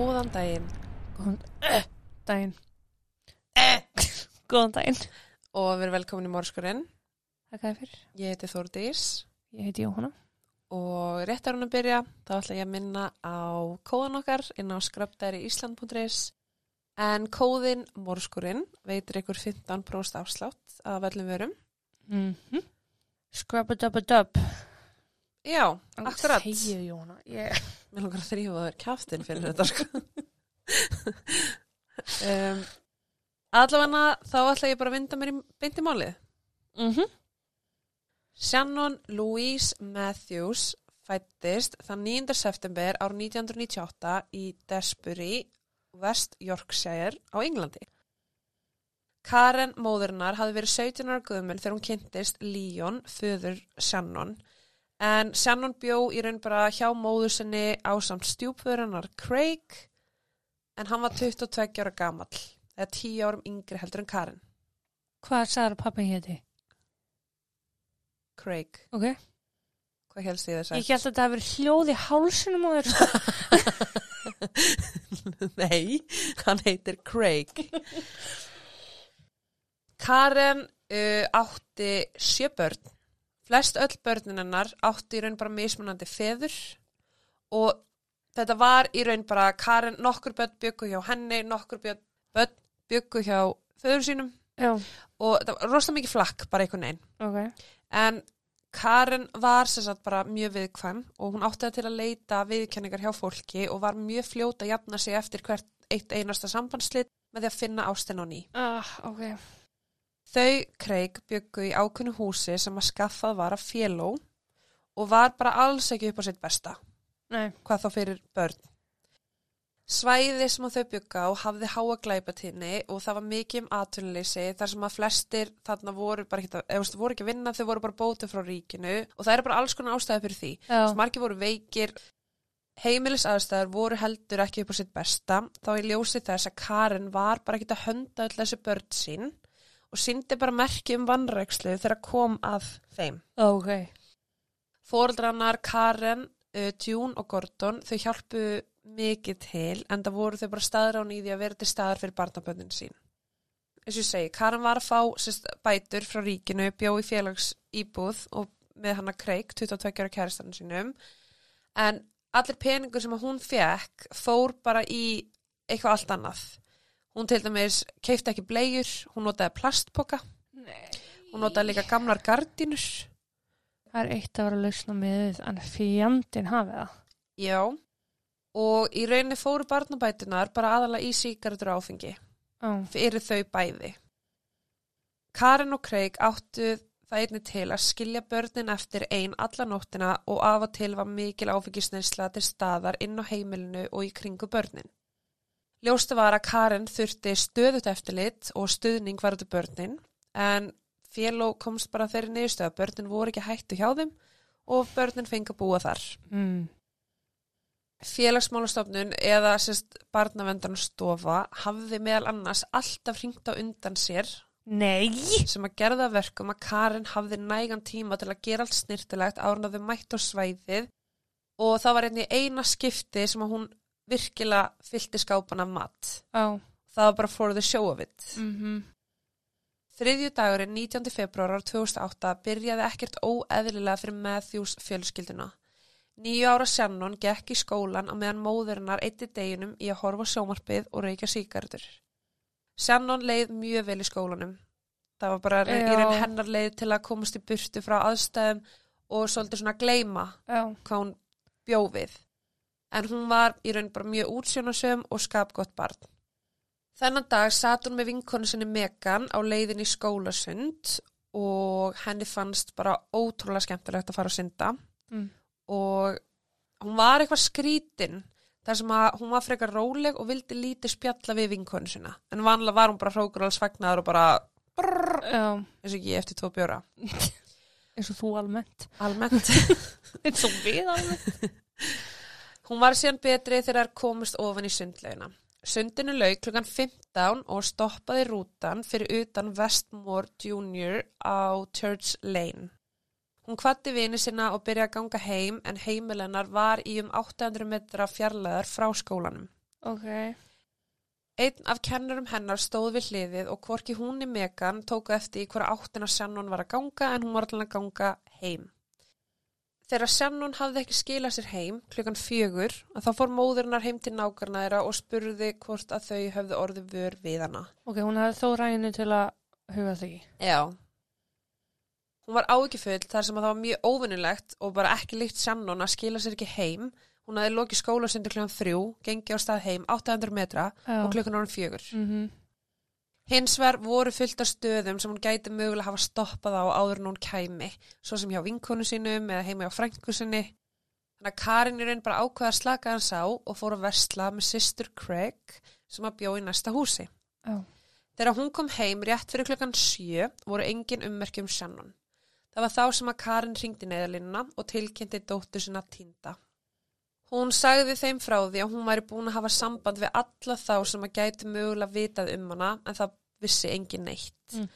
Góðan daginn. Góðan uh, daginn. Uh, Góðan daginn. Og við erum velkomin í Mórskurinn. Takk að fyrir. Ég heiti Þórdís. Ég heiti Jóhanna. Og rétt er hún að byrja þá ætla ég að minna á kóðan okkar inn á skröpdæriísland.is en kóðin Mórskurinn veitir ykkur 15% afslátt af öllum vörum. mm -hmm. Scrub-a-dub-a-dub Já, akkurat. Segju Jóhanna Ég Mér langar að þrýfa þér kjaftin fyrir þetta sko. um, allavega þá ætla ég bara að vinda mér í beint í málið. mm -hmm. Shannon Louise Matthews fættist þann 9. september ár 1998 í Desbury, West Yorkshire á Englandi. Karen móðurinnar hafði verið 17 ára guðmul þegar hún kynntist Leon, föður Shannon, en Shannon bjó í raun bara hjá móður sinni á samt stjúpföðurinnar Craig, en hann var 22 ára gamall, eða 10 árum yngri heldur en Karen. Hvað sagður pappi héti? Craig, Ok hvað helst ég þess að? Ég held að hafi verið hljóð í hálsunum á þér sko. Nei, hann heitir Craig. Karen uh, átti sjö börn. Flest öll börnin hennar átti í raun bara mismunandi feður og þetta var í raun bara Karen nokkur börn byggu hjá henni, nokkur börn, börn byggu hjá föður sínum Já og þetta var rosalega mikið flakk bara einhvern veginn. Ok En Karen var sagt bara mjög viðkvæm og hún átti það til að leita viðkenningar hjá fólki og var mjög fljóta að jafna sig eftir hvert eitt einasta sambandslit með því að finna ástinn á ný. ah, Ok Þau Craig byggu í ákunnu húsi sem að skaffað var af féló og var bara alls ekki upp á sitt besta, Nei. Hvað þá fyrir börn. Svæði sem að þau bygga á hafði háa glæpatíðni og það var mikið um atvinnuleysi þar sem að flestir þarna voru bara ekki, veist, voru ekki að vinna, þau voru bara bótið frá ríkinu og það eru bara alls konar ástæði fyrir því. Margir voru veikir, heimilis aðstæður voru heldur ekki upp á sitt besta, þá í ljósi þess að Karen var bara ekki að hönda öll þessi börn sín og síndi bara merki um vannrækslu þegar kom að þeim. Ok Fóreldrannar Karen, uh, June og Gordon, þau hjálpu mikið til en það voru þau bara staðrán í því að vera til staðar fyrir barnaböndin sín. Eins og ég segi, Karen var að fá sérst, bætur frá ríkinu, bjó í félags íbúð og með hana Craig, 22 ára kæristanum sínum, en allir peningur sem að hún fekk fór bara í eitthvað allt annað. Hún til dæmis keifti ekki bleiur, hún notaði plastpoka, Nei hún notaði líka gamlar gardínur. Það er eitt að vera að lausna með en fjandinn hafi það Já, og í rauninni fóru barnabætunar bara aðalega í síkaratur og áfengi Ó fyrir þau bæði. Karen og Craig áttu það einni til að skilja börnin eftir ein alla nóttina og af og til var mikil áfengisneinsla til staðar inn á heimilinu og í kringu börnin. Ljóstu var að Karen þurfti stöðut eftirlit og stuðning var þetta börnin en féló komst bara þeirri niðurstöð að börnin voru ekki hættu hjá þeim og börnin fengi að búa þar. mm. Félagsmálastofnun eða sérst barnavendarnastofa hafði meðal annars alltaf hringt á undan sér Nei sem að gerða verkum að Karen hafði nægan tíma til að gera allt snirtilegt árun að þau mætt á svæðið og það var einni eina skipti sem að hún virkilega fyllti skápan af mat. Ó Það var bara for the show of it. mm -hmm. Þriðju dagurinn 19. februar 2008 byrjaði ekkert óeðlilega fyrir Matthews fjölskylduna. Nýju ára Shannon gekk í skólan á meðan móðurinnar eitti deginum í að horfa sjómarpið og reykja síkardur. Shannon leið mjög vel í skólanum. Það var bara í Já. raun hennar leið til að komast í burtu frá aðstæðum og svolítið svona gleyma Já hvað hún bjó við. En hún var í raun bara mjög útsjónasöm og skapgott barn. Þennan dag satt hún með vinkonu sinni Megan á leiðin í skólasund og henni fannst bara ótrúlega skemmtilegt að fara að synda mm. og hún var eitthvað skrítin þar sem að hún var frekar róleg og vildi lítið spjalla við vinkonu sinna. En vanlega var hún bara hrókur alls vegnaður og bara brrr, Já eins og ég eftir tvo bjóra. eins og þú almennt Almennt. eins og við almennt Hún var síðan betri þegar þær komist ofan í sundlaugina. Sundinu lauk klukkan 15 og stoppaði rútan fyrir utan Westmore Junior á Church Lane. Hún kvatti vini sinna og byrjaði að ganga heim en heimilennar var í um 800 metra fjarlæðar frá skólanum. Ok. Einn af kennurum hennar stóð við hliðið og hvorki hún í Megan tóku eftir í hverja áttina Shannon var að ganga en hún var allan að ganga heim. Þegar Shannon hafði ekki skilað sér heim klukkan fjögur að þá fór móðurinnar heim til nákarna þeirra og spurði hvort að þau höfðu orðið vör við hana. Ok, hún hafði þó ræðinu til að huga því. Já. Hún var áhyggjufull þar sem að það var mjög óvinnulegt og bara ekki líkt Shannon að skila sér ekki heim. Hún hafði lokið skólasundir klukkan þrjú, gengi á stað heim 800 metra Já. og klukkan orðin fjögur. Mm Hins vegar voru fullt af stöðum sem hún gæti mögulega hafa stoppað á áður en hún kæmi, svo sem hjá vinkonu sínum eða heima hjá frængu sinni. Þannig að Karin í raun bara ákveða að slaka hans á og fór að versla með systur Craig sem að bjó í næsta húsi. Já. Þegar hún kom heim rétt fyrir klukkan sjö voru engin ummerki um Shannon. Það var þá sem að Karin ringdi neðalínuna og tilkynnti dóttur sinna týnda. Hún sagði þeim frá því að hún væri búin að hafa samband við alla þá sem að gæti mögulega vitað um hana en það vissi engin neitt. Mm.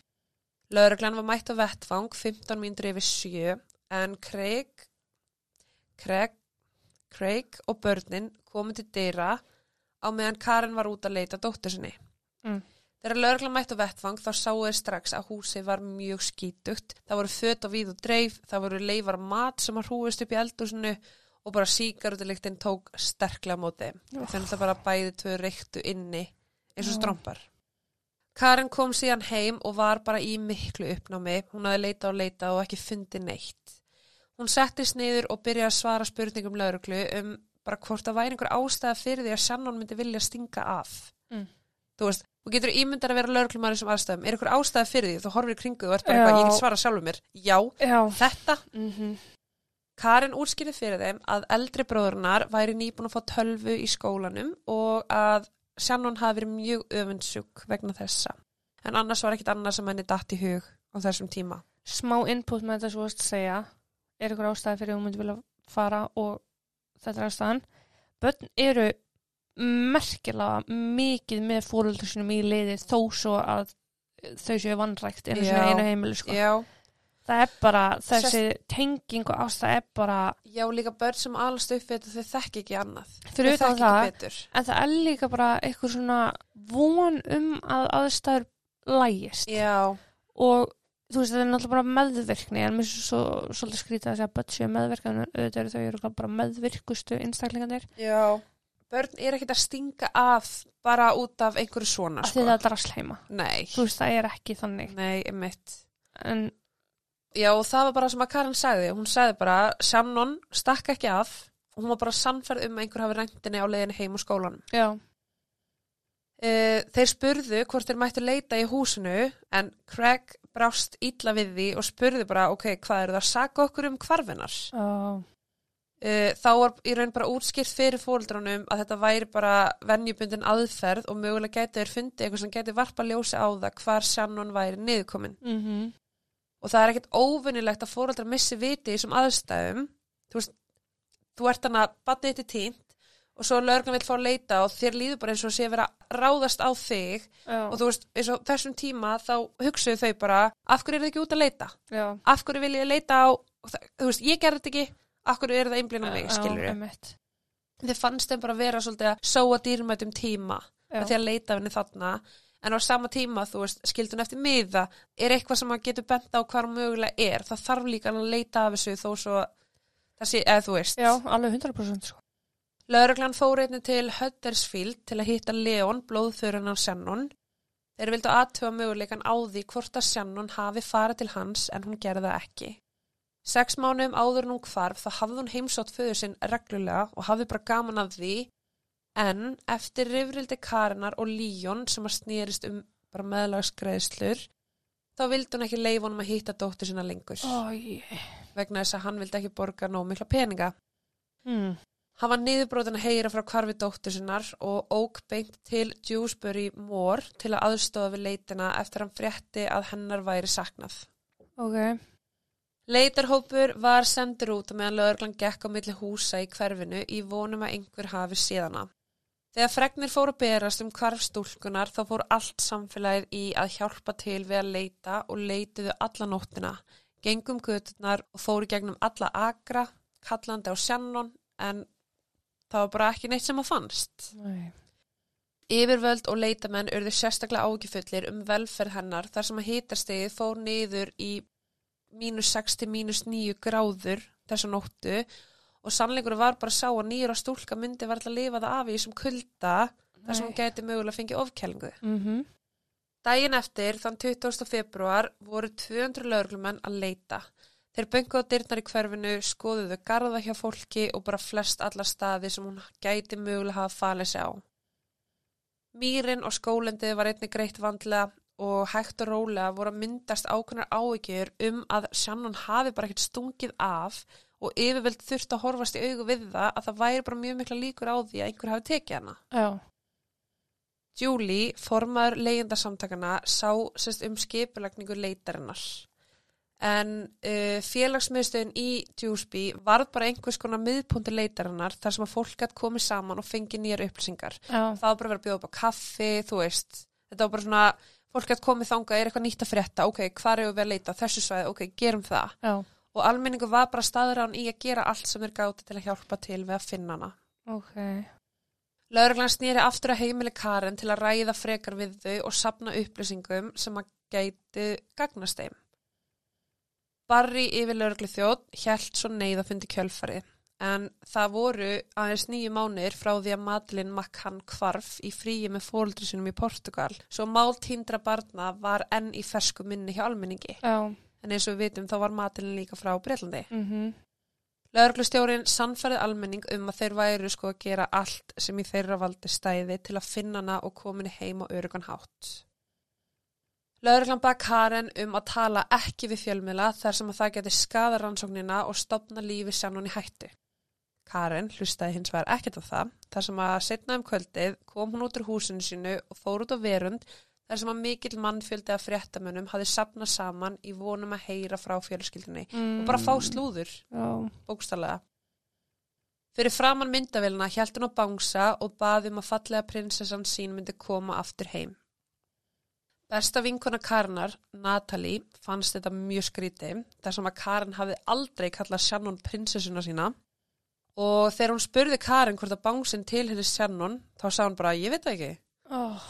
Lögreglan var mætt á vettfang 15 mínútur yfir sjö en Craig, Craig, Craig og börnin komið til dyra á meðan Karin var út að leita dóttur sinni. Mm. Þegar lögreglan mætt á vettfang þá sáu þeir strax að húsið var mjög skítugt. Það voru föt á víð og dreif, það voru leifar mat sem að hrúist upp í eldúsinu og bara síkarutiliktin tók sterklega móti. Oh. Þannig að bara bæði tvö reyktu inni eins og Já. strómpar. Karin kom síðan heim og var bara í miklu uppnámi. Hún hafði leita og leita og ekki fundið neitt. Hún settist niður og byrjaði að svara spurningum lögreglu um bara hvort það væri einhver ástæða fyrir því að Shannon myndi vilja stinga af. Mm. Þú veist, þú getur ímyndar að vera lögreglumar í þessum aðstæðum. Er einhver ástæða fyrir því? Þú horfir í kringu og ert bara eitthvað, ég get svara sjálfur mér. Já, Já. þetta. Mm Karin útskýrði fyrir þeim að eldri bróðurnar væri nýbúin að fá tölvu í skólanum og að Shannon hafi verið mjög öfundsjúk vegna þessa. En annars var ekkit annað sem henni datt í hug á þessum tíma. Smá input með þetta svo að segja. Er ykkur ástæði fyrir að hún myndi vilja fara og þetta er aðstæðan. Bönn eru merkilega mikið með fóröldur sinum í liði þó svo að þau séu Já. svona einu heimili sko. Já, Það er bara, þessi tenging og ástæð er bara, já líka börn sem alast upp þetta þau þekki ekki annað. þau það, ekki betur. en það er líka bara eitthvað svona von um að aðstæður lægist Já, og þú veist, þetta er náttúrulega bara meðvirkni en mér er svo, svolítið skrítið að segja börn séu meðvirkni en auðvitað eru þau eru bara meðvirkustu einstaklingarnir já. Börn er ekkit að stinga af bara út af einhverju svona, af því sko. það er drasleima Nei, þú veist, það er ekki þannig nei, emitt. en Já, og það var bara sem að Karin sagði. Hún sagði bara, Shannon stakk ekki af. Hún var bara sannferð um að einhver hafi ræntinni á leiðinni heim úr skólanum. já, Uh, þeir spurðu hvort þeir mættu leita í húsinu en Craig brást illa við því og spurði bara, ok, hvað eru það að saka okkur um hvarfinar? uh, Uh, þá var í raun bara útskýrt fyrir fóreldrunum að þetta væri bara venjubundin aðferð og mögulega gæti þeir fundið eitthvað sem gæti varpa ljósi á það hvar Shannon væri niðurkomin. mm og það er ekkert óvinnilegt að fóreldrar missi viti í þessum aðstæðum. Þú veist, þú ert þannig að batnið þetta tínt og svo lögreglan vil fá að leita og þér líður bara eins og sé vera að ráðast á þig. Já, og þú veist, eins og þessum tíma þá hugsuðu þau bara, af hverju er þið ekki út að leita? Já, af hverju vil ég leita á þú veist, ég gerði þetta ekki af hverju er það einblinn á mig, skilur einmitt. þið fannst þeim bara vera svolítið að sóa dýrmætum tíma Já. með því að leita henni þarna en á sama tíma, þú veist, skildun eftir miða er eitthvað sem maður getur bent á hvar hún mögulega er, það þarf líka að leita af þessu þó svo sé, eða þú veist. Já, alveg 100% sko. Lögreglan fór einnig til Huddersfield til að hitta Leon, blóðþurinn af Shannon. Þeir vildu aðtöfa möguleikan á því hvort að Shannon hafi farið til hans en hún gerði það ekki. Sex mánuðum áður en hún hvarf þá hafði hún heimsótt föður sinn reglulega og hafði bara gaman af því en eftir rifrildi Karinar og Líón sem að snýrist um bara meðlagsgreðslur þá vildi hún ekki leifa honum að hitta dóttur sinna lengur Ói. vegna þess að hann vildi ekki borga nóg mikla peninga. Mm. Hann var niðurbrotin að heyra frá hvarfi dóttur sinnar og ók beint til Dewsbury Moor til að aðstofa við leitina eftir hann frétti að hennar væri saknað. ok, Leitarhópur var sendur út meðan lögreglan gekk á milli húsa í hverfinu í vonum að einhver hafi síðana. Þegar fregnir fóru að berast um hvarf stúlkunar þá fór allt samfélagið í að hjálpa til við að leita og leituðu alla nóttina, gengum göturnar og fóru gegnum alla agra, kallandi á Shannon en það var bara ekki neitt sem að fannst. Nei. Yfirvöld og leitamenn urðu sérstaklega ágifullir um velferð hennar þar sem að hitastegið fór niður í mínus 6 til mínus 9 gráður þessa nóttu og sannleikur var bara að sá að nýra stúlka myndi var að lifa það af í þessum kulda þar sem hún gæti mögulega að fengið ofkælingu. Mhm. Dægin eftir, þann 20. februar, voru 200 lögreglumenn að leita. Þeir böngu á dyrnar í hverfinu, skoðuðu garða hjá fólki og bara flest alla staði sem hún gæti mögulega hafa falið sig á. Mýrin og skólendið var einnig greitt vandlega og hægt og rólega voru að myndast ákveðnar áhyggjur um að Shannon hafi bara ekkert stungið af og yfirveld þurft að horfast í augu við það að það væri bara mjög mikla líkur á því að einhver hafi tekið hana. Já. Julie, formaður leyendasamtakana, sá sérst um skipulagningu leitarinnar. En uh, félagsmiðstöðin í Dewsby varð bara einhvers konar miðpunti leitarinnar þar sem að fólk gætt komið saman og fengi nýjar upplýsingar. Já. Það var bara að vera að bjóða upp á kaffi, þú veist. Þetta var bara svona, fólk gætt komið þangað, er eitthvað nýtt að frétta, ok, hvað er við að leita, þessu svæði, ok, gerum það. Já. Og almenningu var bara staður án í að gera allt sem er gáti til að hjálpa til við að finna hana. Ok. Lauruglan snýri aftur að heimili Karen til að ræða frekar við þau og sapna upplýsingum sem að gæti gagnast þeim. Barry yfir lauruglu þjótt hjælt svo neyð að fundi kjölfari en það voru aðeins nýju mánir frá því að Madeleine McCann kvarf í fríi með fóldri sinum í Portugal svo mál tindra barna var enn í fersku minni hjá almenningi Já. En eins og við vitum þá var Madeleine líka frá Breitlandi. Mhm. Lauruglustjórin sannfærið almenning um að þeir væru sko að gera allt sem í þeirra valdi stæði til að finna hana og komin heim á örugan hátt. Lauruglan bak Karen um að tala ekki við fjölmila þar sem að það geti skada rannsóknina og stopna lífi sjánun í hættu. Karen hlustaði hins vegar ekkert á það þar sem að setna um kvöldið kom hún út úr húsinu sínu og fór út á verund þar sem að mikill mannfjöldi af fréttamönnum hafði sapnað saman í vonum að heyra frá fjölskyldinni Mm. og bara fá slúður Já. bókstallega. Fyrir framann myndavélina hjælt hún á bangsa og baði um að fallega prinsessan sín myndi koma aftur heim. Besta vinkona Karnar, Natalie, fannst þetta mjög skríti þar sem að Karin hafði aldrei kallað Shannon prinsessuna sína og þegar hún spurði Karin hvort að bangsin til henni Shannon þá sá hún bara, ég veit það ekki. Oh,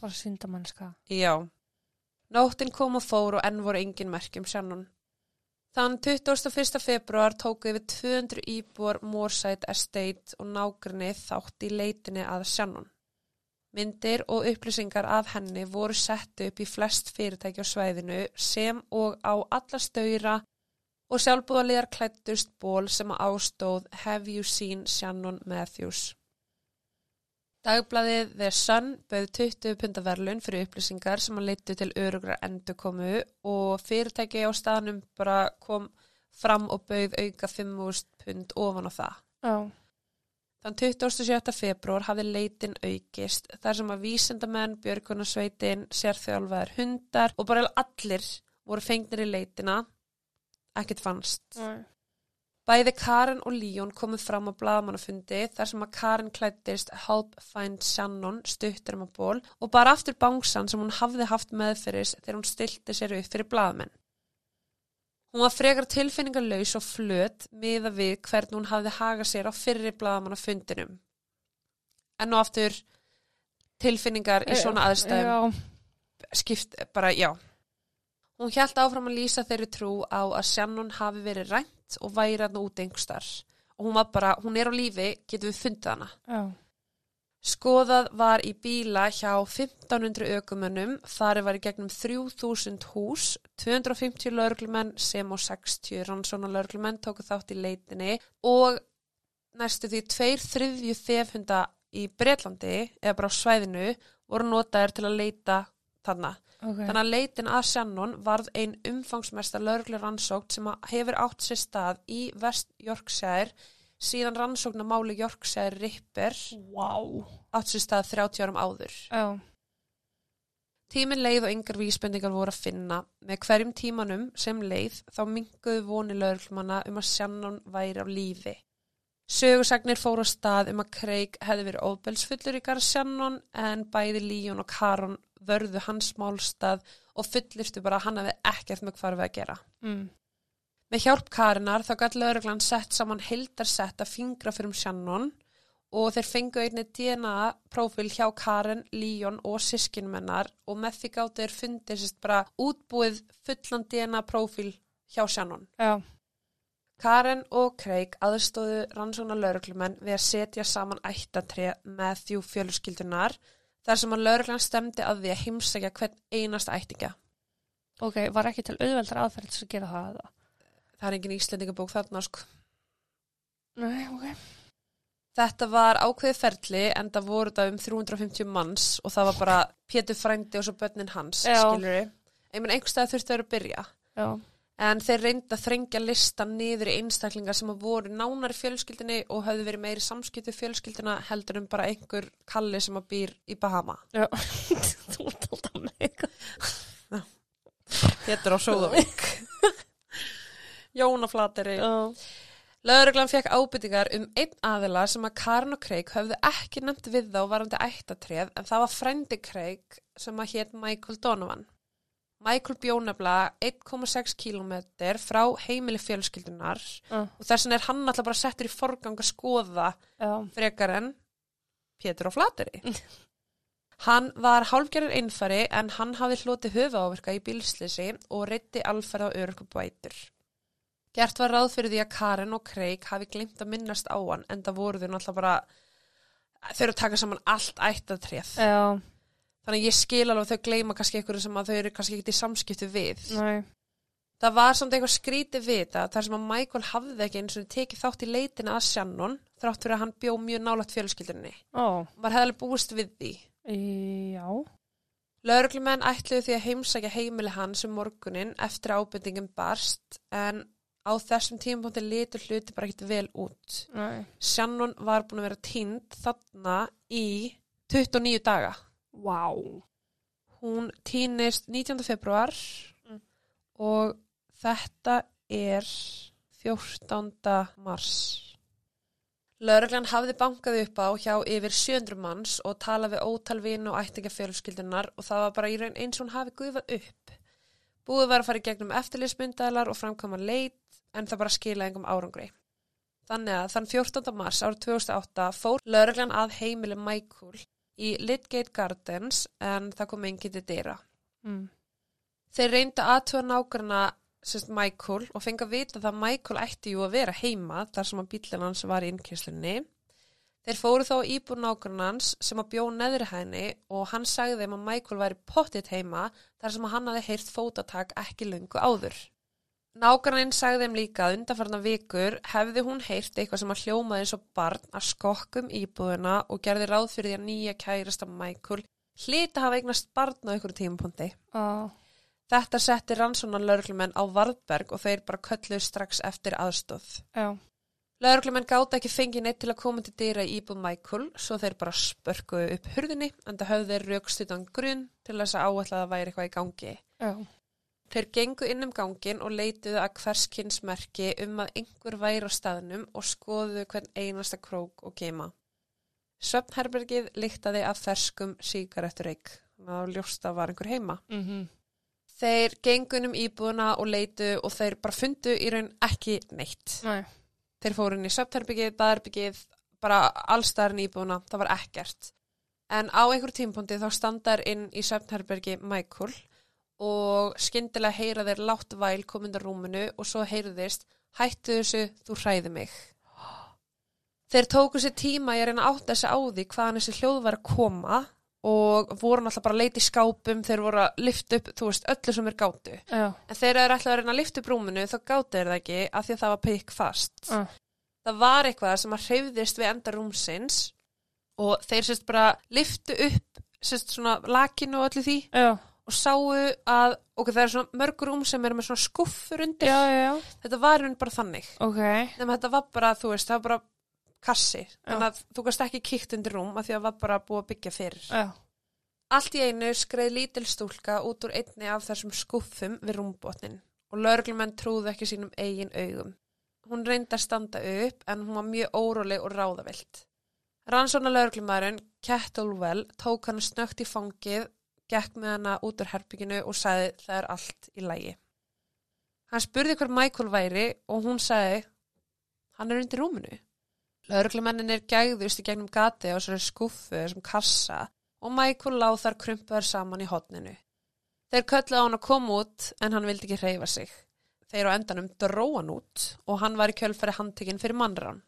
bara syndamannska. Já. Nóttin kom og fór og enn voru engin merkjum Shannon. Þann 21. februar tóku yfir 200 íbúar Moorside Estate og nágrinni þátt í leitinni að Shannon. Myndir og upplýsingar af henni voru sett upp í flest fyrirtæki á svæðinu sem og á alla stöyra og sjálfbúðaliðar klættust ból sem að ástóð Have you seen Shannon Matthews? Dagbladið The Sun bauð 20 punta verðlun fyrir upplýsingar sem að leittu til örugra endurkomu og fyrirtæki á staðnum bara kom fram og bauð auka 5.000 pund ofan á það. Já. Þann 27. februar hafði leitin aukist þar sem að vísindamenn, björgunarsveitin, sérþjálfaðar hundar og bara allir voru fengnir í leitina, ekkert fannst. Nei. Bæði Karen og Líón komið fram á bladamannafundi þar sem að Karen klættist Help Find Shannon stuttur um að ból og bara aftur bangsan sem hún hafði haft meðferðis þegar hún stilti sér upp fyrir bladamenn. Hún var frekar tilfinningarlaus og flöt miða við hvernig hún hafði hagað sér á fyrri bladamannafundinum. En nú aftur tilfinningar í svona aðstæðum Já. skipt bara, já. Hún hjælt áfram að lýsa þeirri trú á að Shannon hafi verið rænt og væri hann út einhverstar. Og hún var bara, hún er á lífi, getum við fundið hana. Já. Skoðað var í bíla hjá 1500 ökumönnum, þar var í gegnum 3000 hús, 250 lauruglumenn sem og 60 rannsóna lauruglumenn tóku þátt í leitinni og næstu því tveir þriðju þefhunda í Bretlandi, eða bara á svæðinu, voru notaðir til að leita þarna. Ok. Þannig að leitin að Shannon varð ein umfangsmesta lauruglu rannsókn sem hefur átt sér stað í West Yorkshire síðan rannsókn að máli Yorkshire Ripper Wow. átt sér stað 30 árum áður. Já. Tíminn leið og yngar vísbendingar voru að finna. Með hverjum tímanum sem leið þá minguðu voni lauruglumanna um að Shannon væri á lífi. Sögusagnir fóru á stað um að Craig hefði verið óbelsfullur í garð Shannon en bæði Líón og Karon vörðu hans málstað og fullirstu bara að hann hefði ekkert með hvarfið að gera. Mm. Með hjálp Karinar þá gæti lauruglan sett saman hildarsett af fingra fyrir um Shannon og þeir fengu einni DNA prófíl hjá Karen, Leon og sískinmennar og með því gáttu þeir fundið sérst bara útbúið fullan DNA prófíl hjá Shannon. Já, Karen og Craig aðstóðu rannsóna lauruglumenn við að setja saman ættatré með þjú fjölskyldunar þar sem að lauruglan stemdi að því að heimsækja hvern einasta ættinga. ok, var ekki til auðveldar aðferð til að gera það eða? Það er engin íslendingabók þarna sko. Nei, ok. Þetta var ákveðið ferli en það voru þetta um 350 manns og það var bara Pétur frændi og svo börnin hans, Já. skilur við. Einhvern einhverstað þurftu þeir að byrja. Já, En þeir reynda að þrengja listan niður í einstaklingar sem að voru nánar fjölskyldinni og höfðu verið meiri samskiptu fjölskyldina heldur um bara einhver kalli sem að býr í Bahama. já. Þú ert alltaf með. Pétur á Sóðavík. Jóna Flateri. Já, Lögreglan fekk ábyrtingar um einn aðila sem að Karin og Craig höfðu ekki nefnt við þá varandi ættatréð en það var frendi Craig sem að hétt Michael Donovan. Michael bjónafla 1,6 km frá heimili fjölskyldunar já, og þess vegna er hann alltaf bara settur í forgang að skoða já. frekar en Pétur á Flateri. Hann var hálfgerður einfari en hann hafði hlotið höfuáverka í bílslisi og reytti alferð á örkubætur. Gert var ráð fyrir því að Karen og Craig hafi glimt að minnast á hann en það voru þau náttúrulega bara þau eru að taka saman allt ættatrið. Já, Þannig að ég skil alveg að þau gleyma kannski einhverju sem að þau eru kannski ekkert í samskiptu við. nei. Það var samt eitthvað skrítið við þetta þar sem að Michael hafði ekki eins og tekið þátt í leitina að Shannon þrátt fyrir að hann bjó mjög nálægt fjölskyldunni. Ó, Var hefði alveg búist við því. já. Lauruglumenn ætluðu því að heimsækja heimili hans um morgunin eftir að ábendingum barst en á þessum tímapunkti litur hluti bara ekkert vel út. Nei. Shannon var búin að vera týnd þarna í 29 daga. Vá. Hún týnist 19. februar Mm. og þetta er 14. mars. Lauruglan hafði bankað upp á hjá yfir 700 manns og talað við ótal vinu og ættingafjölskyldunar og það var bara í raun eins og hún hafi guðvað upp. Búið var að fara í gegnum eftirlýsmyndalar og framkama leit en það bara skila engum árangri. Þannig að þann 14. mars árið 2008 fór lauruglan að heimili Michael í Lidgate Gardens en það kom enginn til dyra. Mm. Þeir reynda aðtöða nágrana sérst Michael og fengi að vita að Michael ætti jú að vera heima þar sem að bílinn hans var í innkynslunni. Þeir fóru þá íbúr nágrannans sem að bjó neðri hæni og hann sagði þeim að Michael væri pottitt heima þar sem að hann hafi heyrt fótatak ekki lungu áður. Nágrannin sagði þeim líka að undanfarnar vikur hefði hún heyrt eitthvað sem að hljómaði eins og barn að skokkum íbúðuna og gerði ráð fyrir því að nýja kærasta Michael hlita hafa eignast barn á ykkur tímapunkti. Á, Þetta setti rannsónan lauruglumenn á Varðberg og þeir bara kölluðu strax eftir aðstóð. já. Lauruglumenn gáta ekki fengið neitt til að koma til dýra íbúð Michael svo þeir bara spörkuðu upp hurðinni en það höfðu þeir raukstutan grunn til þess að áætla að það væri eitthvað í gangi. Já. Þeir gengu inn um gangin og leituðu að hverskinsmerki um að einhver væri á staðnum og skoðuðu hvern einasta krók og geima. Svefnherbergið líktaði af ferskum síkarettureik. Það var ljóst að var einhver heima. Mm Þeir gengu inn um íbúðuna og leitu og þeir bara fundu í raun ekki neitt. Nei. Þeir fóru inn í svefnherbergið, baðherbergið, bara allstæðarinn íbúðuna, það var ekkert. En á einhver tímpundi þá standar inn í svefnherbergi Michael og skyndilega heyra þeir látt væl komundar rúminu og svo heyrðist hættu þessu, þú hræði mig. Þeir tóku sér tíma í að reyna að átta þessi á því hvaðan þessi hljóð var að koma og voru náttúrulega bara að leita í skápum, þeir voru að lifta upp, þú veist, öllu sem er gátu. Já. En þeir ætlaði að reyna að lifta upp rúminu þá gátu þeir það ekki af því að það var pikk fast. Já. Það var eitthvað sem að hreyfðist við enda rúmsins og þeir sérst bara liftu upp sérst svona lakinu og öllu því Já. Og sáu að ok, það er svona mörg rúm sem eru með svona skuffur undir. Já, já, já. Þetta var hún bara þannig. Ok. Nefnum þetta var bara, þú veist, það var bara kassi. Þannig að þú gast ekki kíkt undir rúm af því að það var bara búið að byggja fyrir. Já. Allt í einu skreið lítil stúlka út úr einni af þessum skuffum við rúmbotnin og lögreglumenn trúðu ekki sínum eigin augum. Hún reyndi að standa upp en hún var mjög óróleg og ráðavilt. Rannsóna lögreglumærin, Kettlewell, tók hann snögt í fangið, gekk með hana út úr herbygginu og sagði það er allt í lægi. Hann spurði hver Michael væri og hún sagði hann er undir rúminu. Lauruglumenninir gægðust í gegnum gati á þessari skuffu þessum kassa og Michael láð þar krumpaður saman í hotninu. Þeir kölluðu á hann að koma út en hann vildi ekki hreyfa sig. Þeir á endanum dróan út og hann var í kjölfæri handtekinn fyrir mannrán.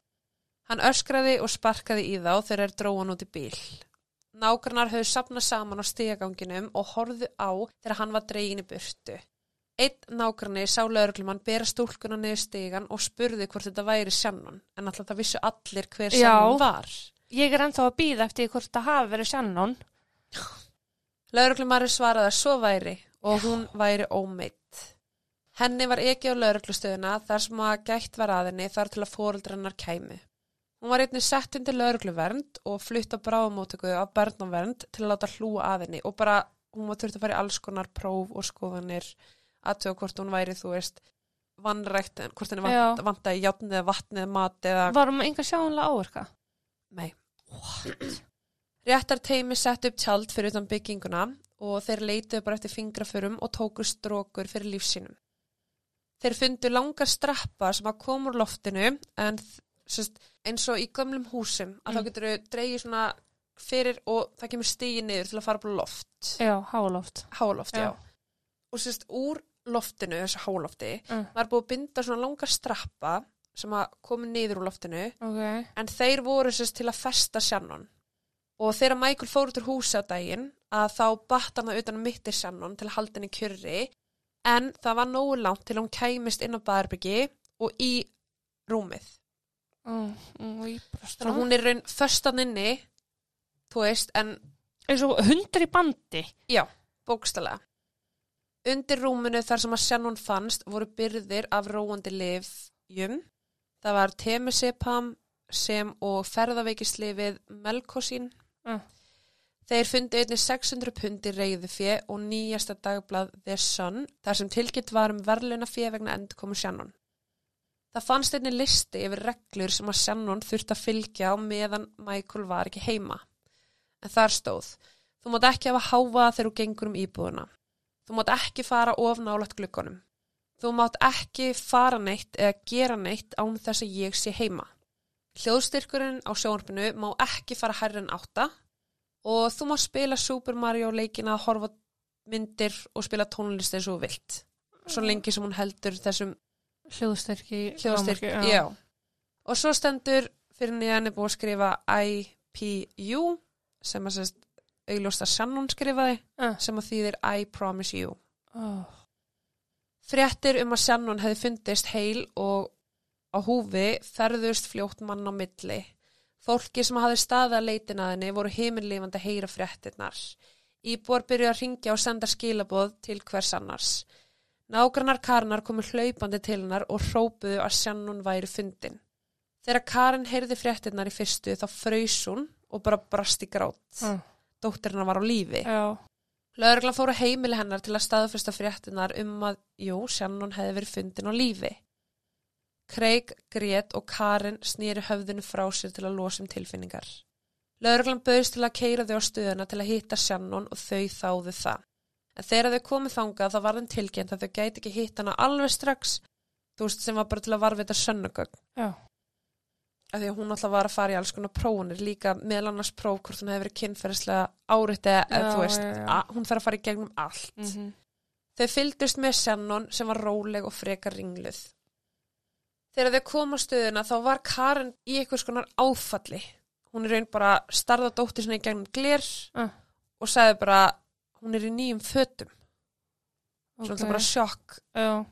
Hann öskraði og sparkaði í þá þegar þeir dróan út í bíl. Nágrannar höfðu sapnað saman á stigaganginum og horfðu á þegar hann var dregin í burtu. Einn nágranni sá lauruglumann bera stúlkuna niður stigan og spurði hvort þetta væri Shannon en alltaf það vissu allir hver Já. Shannon var. Ég er ennþá að býða eftir hvort það hafi verið Shannon. Lauruglumari svaraði að svo væri og hún væri ómeitt. Henni var ekki á lauruglustöðuna þar sem að gætt var að henni þar til að fóruldrannar kæmi. Hún var einnig sett undir laurugluvernd og flutt á bráðumótöku af börnumvernd til að láta hlúa að henni og bara hún var þurft að fara í alls konar próf og skoðanir aðtöða hvort hún væri, þú veist, vannrækt, hvort henni vant, vantaði játn eða vatn eða mat eða... Var hún einhver sjáanlega áverka? Nei. Réttar teimi sett upp tjald fyrir utan bygginguna og þeir leituðu bara eftir fingraförum og tóku strókur fyrir lífsínum. Þeir fundu langar strappa sem að koma úr loftinu en sest, eins og í gömlum húsum að Mm. þá getur þau dreigið svona fyrir og það kemur stígi niður til að fara á loft. Já, háloft. Háloft, já. Já. Og sérst úr loftinu, þessu hálofti, Mm. var búið að binda svona langar strappa sem að komu niður úr loftinu Ok. en þeir voru sérst til að festa Shannon og þegar Michael fór út úr húsi á daginn að þá batt hann það utan um mittir Shannon til að halda henni kjörri en það var nógu langt til hún kæmist inn á baðarbyggi og í rúmið Mm, mm, þannig að hún er raun föstan inni þú veist, en eins og hundur í bandi. já, bókstala undir rúminu þar sem að Shannon fannst voru byrðir af róandi lifjum það var temisepam sem og ferðaveikislifið melkosín Mm. Þeir fundu einnig 600 pundi reyðu fjö og nýjasta dagblað The Sun þar sem tilkynnt var um verðluna fjö vegna endurkomu Shannon. Það fannst einnig listi yfir reglur sem að Shannon þurfti að fylgja á meðan Michael var ekki heima. En þar stóð, þú mátt ekki hafa háfa þegar þú gengur um íbúðuna. Þú mátt ekki fara of nálægt glukkonum. Þú mátt ekki fara neitt eða gera neitt án þess að ég sé heima. Hljóðstyrkurinn á sjónarpinu má ekki fara hærri en átta og þú má spila Super Mario leikina, horfa á myndir og spila tónlist eins og vilt. Svo lengi sem hún heldur þessum Hljóðstyrki. hljóðstyrk. lágmarki, Já. Og svo stendur fyrir nýjan er búið að skrifa IPU sem að sérst augljósta Shannon skrifaði Uh. sem að þýðir I promise you. Oh. Fréttir um að Shannon hefði fundist heil og á húfi ferðust fljótt mann á milli. Fólki sem hafði staðið að leitin að henni voru heiminlifandi að heyra fréttirnar. Íbúar byrjuði að ringja og senda skilaboð til hvers annars. Nágrannar Karnar komu hlaupandi til hennar og hrópuðu að Shannon væri fundin. Þegar Karin heyrði fréttirnar í fyrstu þá fraus hún og bara brast í grát. Uh. Dóttirna var á lífi. Já. Lögreglan fór að heimili hennar til að staðfesta fréttinar um að, jú, Shannon hefði verið fundin á lífi. Craig, Grét og Karin snýri höfðinu frá sér til að losa um tilfinningar. Lögreglan bauðist til að keira þau á stöðuna til að hitta Shannon og þau þáðu það. En þegar þau komið þangað þá var þeim tilkynnt að þau gæti ekki hitt hana alveg strax, þú veist, sem var bara til að varvita sönnugögn. Já. Af því að hún alltaf var að fara í alls konar prófunir, líka meðal annars próf hvort hún hefði verið kynferðislega áriðt eða, þú veist, já, já. hún þarf að fara í gegnum allt. Mm -hmm. Þau fylgdust með Shannon sem var róleg og frekar ringluð. Þegar þau kom á stöðuna þá var Karen í einhvers konar áfalli. Hún er raun bara starða dóttir sinni í gegnum gler Ah. og sagði bara hún er í nýjum fötum. Svona Ok. okay. bara sjokk. Já.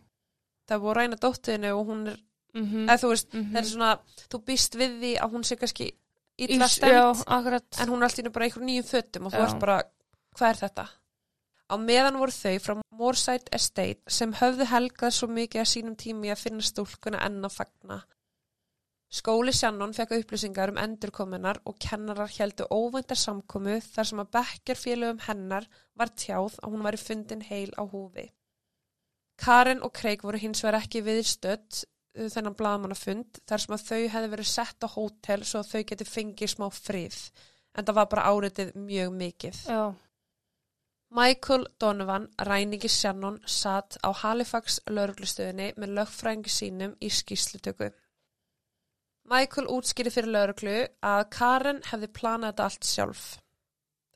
Það að ræna dóttirinu og hún er, Mm eða þú veist, Mhm. það er svona, þú býst við því að hún sé kannski illa stemt en hún er alltaf bara í einhverjum nýjum fötum og þú ert bara, hvað er þetta? Á meðan voru þau frá Moorside Estate sem höfðu helgað svo mikið að sínum tími að finna stúlkuna enn að fagna. Skóli Shannon fekk upplýsingar um endurkomunar og kennarar heldu óvæntar samkomu þar sem að bekkjarfélögum hennar var tjáð að hún væri fundin heil á húfi. Karen og Craig voru hins vegar ekki viðstödd uh, þennan blaðmannafund þar sem að þau hefði verið sett á hótel svo að þau geti fengið smá frið en það var bara áritið mjög mikið. Já. Michael Donovan, ræningi Shannon, satt á Halifax lauruglustöðinni með lögfræðingi sínum í skýslutöku. Michael útskýri fyrir lauruglu að Karen hefði planað þetta allt sjálf.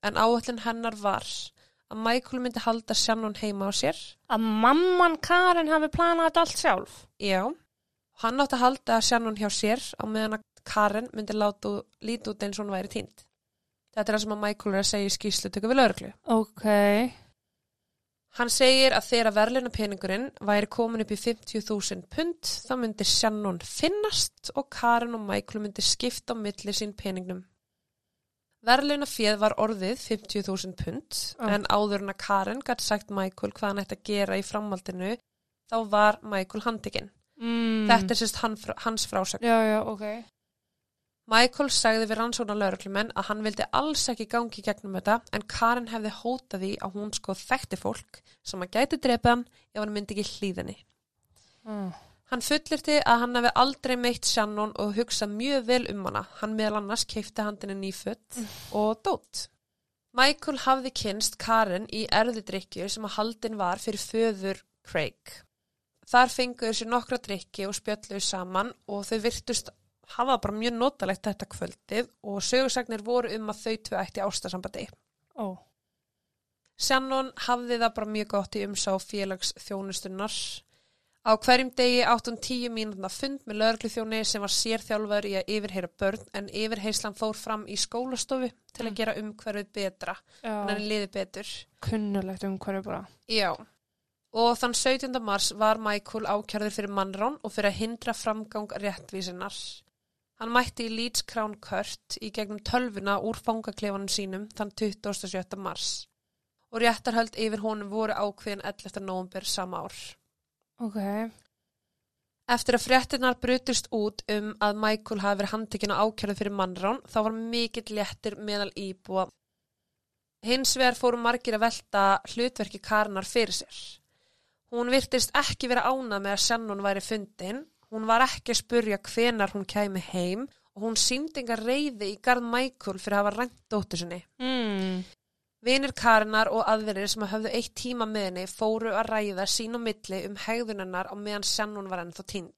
En áallin hennar var að Michael myndi halda Shannon heima á sér. Að mamman Karen hafi planað þetta allt sjálf. Já. Hann átti að halda Shannon hjá sér á meðan að Karen myndi láta lítið út eins og hún væri tínt. Þetta er það sem að Michael er að segja í skýslu tökku við lauruglu. Ok. Hann segir að þegar verðluna peningurinn væri komin upp í 50.000 pund þá myndi Shannon finnast og Karen og Michael myndi skipta á milli sín peningnum. Verðluna fjöð var orðið 50.000 pund Ah. en áður en að Karen gæti sagt Michael hvað hann ætti að gera í framhaldinu þá var Michael handikinn. Mm. Þetta er sérst hans frásögn. Já, já, ok. Michael sagði við rannsóna lauruklumenn að hann vildi alls ekki gangi gegnum þetta en Karen hefði hótað því að hún sko þekkti fólk sem að gæti drepa hann ef hann myndi ekki hlýðinni. Mm. Hann fullirti að hann hefði aldrei meitt Shannon og hugsað mjög vel um hana. Hann meðal annars keipti handinni nýfött og dót. Michael hafði kynst Karen í erðidrykju sem að haldin var fyrir föður Craig. Þar fenguðu sér nokkra drykki og spjölluðu saman og þau virtust hafa bara mjög notalegt þetta kvöldið og sögursagnir voru um að þau tvö ætti ástasambandi. Ó. Shannon hafði það bara mjög gott í umsá félags þjónustunnar. Á hverjum degi átt hún tíu mínútna fund með lögregluþjóni sem var sérþjálfur í að yfirheyra börn en yfirheyslan fór fram í skólastofu til að Mm. gera umhverfið betra Já. hann liði betur. Kunnulegt um hverju bara. Já. Og þann 17. mars var Michael ákjörður fyrir mannrán og fyrir að hindra framgang réttvísinnar. Hann mætti í Leeds Crown Court í gegnum tölvuna úr fangaklefanum sínum þann 27. mars. Og réttarhöld yfir honum voru ákveðin 11. november sama ár. Ok. Eftir að fréttinar brutist út um að Michael hafi verið handtekinn og ákjörðu fyrir mannrán þá var mikill léttir meðal íbúa. Hins vegar fóru margir að velta hlutverki Karnar fyrir sér. Hún virtist ekki vera ánað með að Shannon væri fundin. Hún var ekki að spurja hvenar hún kæmi heim og hún síndi enga reyði í garð Michael fyrir að hafa rænt dóttur sinni. Mm. Vinir Karinar og aðverir sem hafðu eitt tíma með henni fóru að ræða sín og milli um hegðunennar á meðan Shannon var ennþá tínd.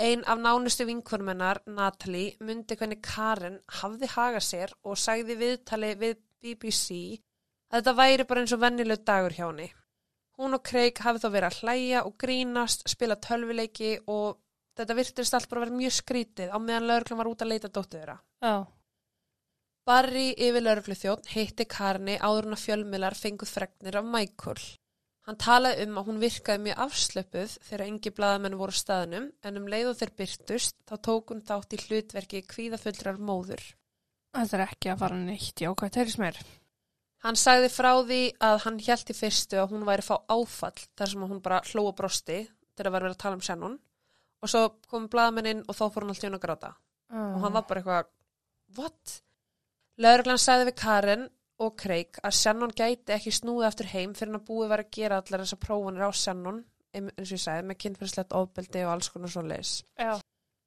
Ein af nánustu vinkvörmennar, Natalie, myndi hvernig Karen hafði hagað sér og sagði viðtali við BBC að þetta væri bara eins og vennileg dagur hjá henni. Hún og Craig hafði þá verið að hlæja og grínast, spila tölvuleiki og þetta virtist allt bara að vera mjög skrítið á meðan lögreglum var út að leita dóttu þeirra. Já. Barry yfir laurugluþjótt heitti Karni áður hún að fjölmiðlar fenguð fregnir af Michael. Hann talaði um að hún virkaði mjög afslöpuð þegar engi blaðamenn voru staðnum en um leið og þeir byrtust þá tók hún þátt í hlutverki kvíðafullrar móður. Þetta er ekki að fara neitt. Já, hvað þeirri smer? Hann sagði frá því að hann hjælt í fyrstu að hún væri fá áfall þar sem hún bara hló og brosti þegar var verið að tala um Shannon og svo kom blaðamenn inn og þá fór hann alltaf inn að gráta. og hann var bara eitthvað what? Lauruglan sagði við Karen og Craig að Shannon gæti ekki snúið aftur heim fyrir hann að búið var að gera allar þessar prófanir á Shannon eins og ég sagði, með kynferðslegt ofbeldi og alls konar svo leis. Já.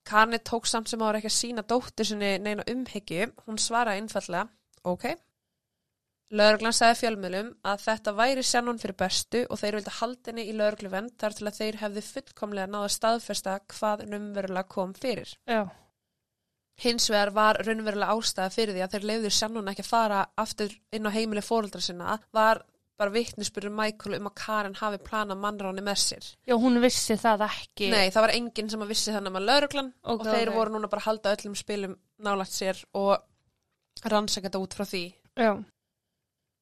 Karen tók samt sem ára ekki að sína dóttur sinni neina umhyggju, hún svaraði einfallega, ok. Lauruglan sagði fjölmjölum að þetta væri Shannon fyrir bestu og þeir vildi haldinni í laurugluvend þar til að þeir hefði fullkomlega náða staðfesta hvað numverulega kom fyrir. Já. Hins vegar var raunverulega ástæða fyrir því að þeir leiður Shannon ekki að fara aftur inn á heimili fóreldra sinna var bara vittnisspurður Michael um að Karen hafi planað mannráni með sér. Já, hún vissi það ekki. Nei, það var enginn sem að vissi þannig með lauruglan Ok, og þeir ok. voru núna bara að halda öllum spilum nálagt sér og rannsaka þetta út frá því. Já.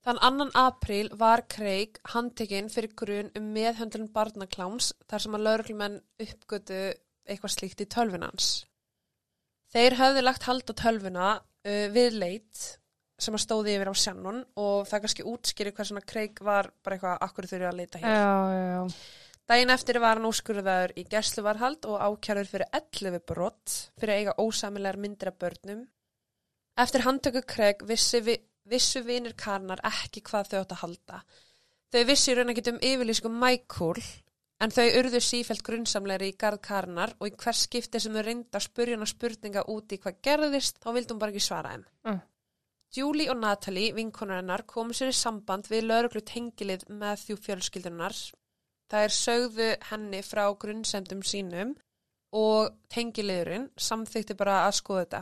Þann annan apríl var Craig handtekinn fyrir grun um meðhöndlun barnakláms þar sem að lauruglumenn uppgötu eitthvað slíkt í tölvunans. Þeir höfðu lagt hald á tölvuna uh, við leit sem að stóði yfir á Shannon og það kannski útskýri hvað svona Craig var bara eitthvað akkur þurfi að leita hér. Já, já, já. Dæin eftir var hann úrskurðaður í gæsluvarhald og ákjærður fyrir 11 brott fyrir að eiga ósamilegar myndir af börnum. Eftir handtöku Craig vissi vi, vissu vinir Karnar ekki hvað þau átt að halda. Þau vissi í raun ekki um yfirlýsku Michael en þau urðu sífælt grunnsamlegri í garð Karnar og í hvers skipti sem þau reynda að spurja hana spurninga út í hvað gerðist þá vildi hún bara ekki svara þeim. Mm. Julie og Natalie, vinkonar hennar, komu sér í samband við lauruglu tengilið með þjú fjölskyldunar. Það er sögðu henni frá grunnsemdum sínum og tengiliðurinn samþykti bara að skoða þetta.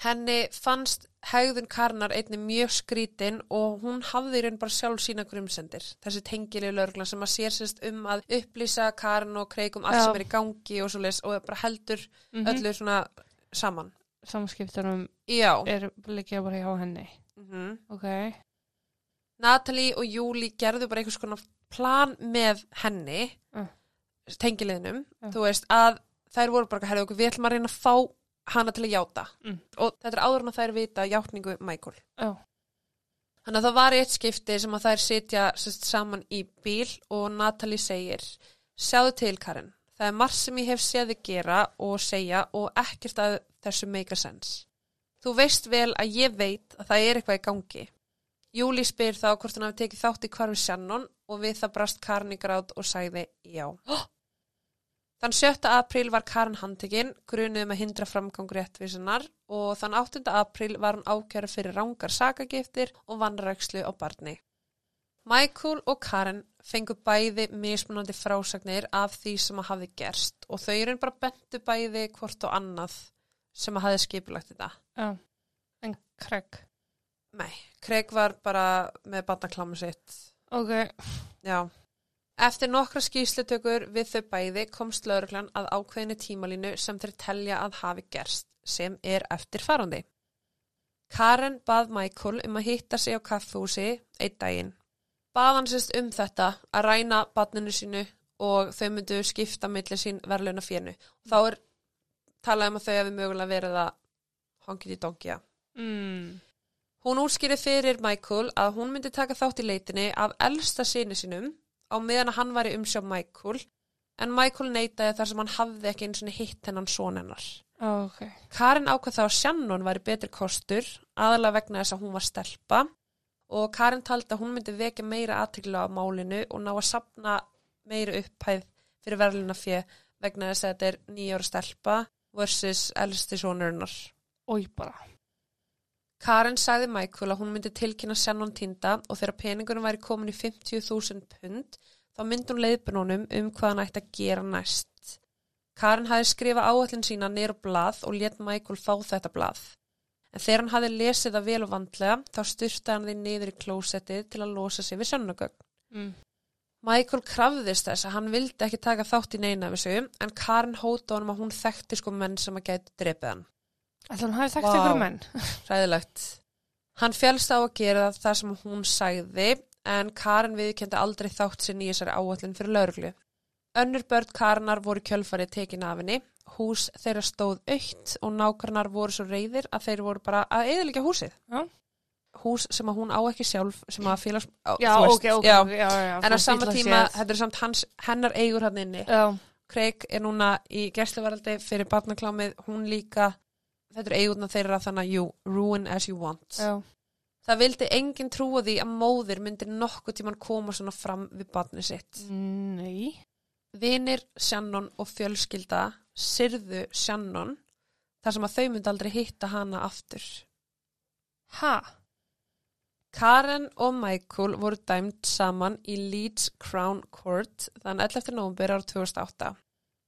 Henni fannst hegðun Karnar einni mjög skrítin og hún hafði raun bara sjálf sína grumsendir. Þessi tengilið lögreglan sem að sér sérst um að upplýsa Karn og Kreik um allt Já. sem er í gangi og leis og bara heldur mm öllu svona saman. Samskiptunum Já. er líka bara hjá henni. Mm Ok. Natalie og Júli gerðu bara einhvers konar plan með henni, Mm. tengiliðnum, Mm. þú veist, að þær voru bara, herðu okkur, við ætlum að reyna að fá hana til að játa. Mm. Og þetta er áður en að þær vita játningu Michael. Já. Þannig að það var eitt skipti sem að þær sitja sest, saman í bíl og Natalie segir, sjáðu til Karin, það er margt sem ég hef séð þig gera og segja og ekkert að þessu make a sense. Þú veist vel að ég veit að það er eitthvað í gangi. Júli spyr þá hvort hann hafi tekið þátt í hvarfi Shannon og við það brast Karin í grátt og sagði já. Þann 7. apríl var Karin handtekinn, grunuð um að hindra framgang réttvísunar og þann 8. apríl var hún ákjæra fyrir rángar sakagiftir og vannrækslu á barni. Michael og Karin fengu bæði mismunandi frásagnir af því sem að hafi gerst og þau eru bara bentu bæði hvort og annað sem að hafi skipulagt þetta. Já. En Craig. Nei, Craig var bara með barnaklámu sitt. Ok. Já. Eftir nokkra skýslutökur við þau bæði komst lauruglan að ákveðinu tímalínu sem þeir telja að hafi gerst, sem er eftir farandi. Karen bað Michael um að hitta sig á kaffhúsi einn daginn. Bað hann sérst um þetta að ræna badninu sínu og þau myndu skipta millir sín verðlauna fjernu. Þá er talað um að þau hefði mögulega verið að hangið í donkja. Mm. Hún útskýri fyrir Michael að hún myndi taka þátt í leitinni af elsta sinni sínum á meðan að hann var í umsjá Michael en Michael neitaði þar sem hann hafði ekki eins og hitt hennan son hennar. Ok. Karin ákvað þá að Shannon væri betri kostur aðalega vegna þess að hún var stelpa og Karin taldi að hún myndi vekja meira aðtegla á málinu og ná að sapna meira upphæð fyrir verðluna fjö vegna þess að þetta er nýjára stelpa versus elsti sonurinnar. Ói bara. Karen sagði Michael að hún myndi tilkynna Shannon týnda og þegar peningunum væri komin í 50.000 pund þá myndi hún leiðbununum um hvað hann ætti að gera næst. Karen hafi skrifað áallin sína nýr á blað og let Michael fá þetta blað. En þegar hann hafi lesið það vel og vandlega þá styrtaði hann því niður í klósettið til að losa sig við sönnugögn. Mm. Michael krafðist þess að hann vildi ekki taka þátt í neina af þessu en Karen hóta honum að hún þekkti sko menn sem að gæti drepið hann. Ætla hann hafi þekkt ykkur menn. Ræðilegt. Hann fjálst á að gera það sem hún sagði en Karen viðkendi aldrei þátt sinn í þessari áallin fyrir lauruglu. Önnur börn Karenar voru kjölfarið tekin af henni, hús þeirra stóð aukt og nákvæmnar voru svo reyðir að þeir voru bara að eðalega húsið. Já. Hús sem að hún á ekki sjálf, sem að félags... Já, ok, ok. já. já, En á sama tíma, þetta er samt hans, hennar eigur hann inni. Já, Craig er núna í gæsluvaraldi fyrir barnaklámið, hún líka, þetta er eigurna þeirra þannig að you ruin as you want. já. Það vildi enginn trúa því að móðir myndi nokkuð tíman koma svona fram við barni sitt. Nei. Vinir Shannon og fjölskylda syrðu Shannon þar sem að þau myndi aldrei hitta hana aftur. Ha? Karen og Michael voru dæmt saman í Leeds Crown Court þann 11. nóvumber ára 2008.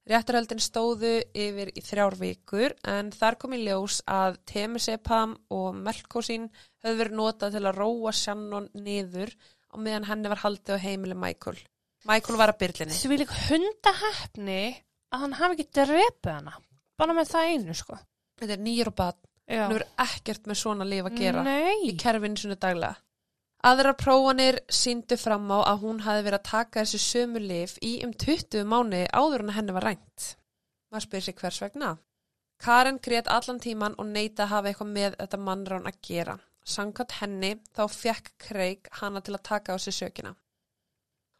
Réttarhöldin stóðu yfir í þrjár vikur en þar kom í ljós að temisepam og melkosín höfðu verið notað til að róa Shannon niður á meðan henni var haldið á heimili Michael. Michael var að byrlinni. Því lík hundahefni að hann hafi ekki drepið hana. Bara með það einu, sko. Þetta er nýjur og. Já. Hann verður ekkert með svona líf að gera. Nei. í kerfinu svona daglega. Aðrar prófanir síndu fram á að hún hafi verið að taka þessu sömu lif í um 20 mánuði áður en henni var rænt. Maður spyrir sig hvers vegna. Karen grét allan tíman og neita að hafa eitthvað með þetta mannrán að gera. Sankant henni þá fekk Craig hana til að taka á sig sökina.